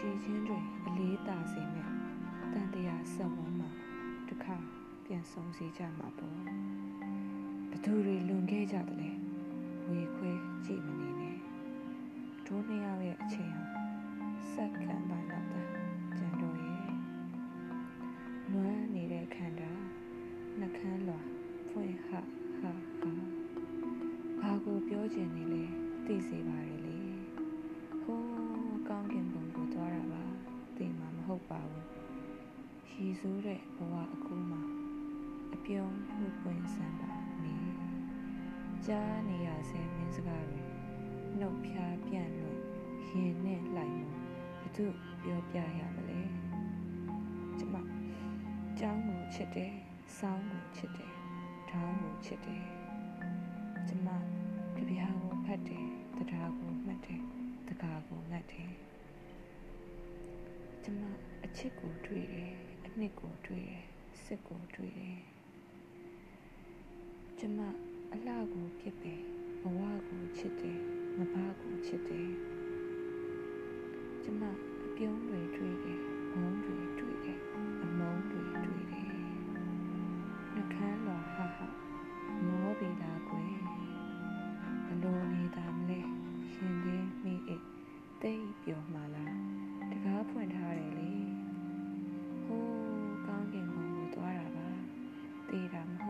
ကြည်ခြင်းတွေအလေးတာစေမဲ့တန်တရားဆက်ဝန်းမှာတစ်ခါပြန်ဆုံးစီကြမှာပေါ့ဘသူတွေလွန်ခဲ့ကြတယ်လဲဝေခွဲကြည့်မနေနဲ့တို့နှစ်ယောက်ရဲ့အချိန်ဟာစက္ကန့်ပိုင်းလောက်သာကြံတော့ရဲ့နွမ်းနေတဲ့ခန္ဓာနှကန်းလွာဖွင့်ဟဟာဟာဘာကိုပြောချင်နေလဲသိစေပါရလေဟိုး ရည်စူးတဲ့ဘဝအခုမှအပြုံးမှုပွင့်စမ်းပါနေကြားနေရဆဲမင်းစကားတွေနှုတ်ဖြားပြန့်လို့ရင်နဲ့လှိုင်မှုဘသူပြောပြရမလဲကျမကျောင်းကိုချစ်တယ်စောင်းကိုချစ်တယ်ဓာတ်ကိုချစ်တယ်ကျမကြပြားကိုဖတ်တယ်တရားကိုမှတ်တယ်တကားကိုငတ်တယ်ကျမအချစ်ကိုတွေ့တယ်အ နှစ်ကိုတွေ့တယ်စစ်ကိုတွေ့တယ်ကျမအလှကိုပြစ်တယ်ဘဝကိုချစ်တယ်ငဘာကိုချစ်တယ် respiramos.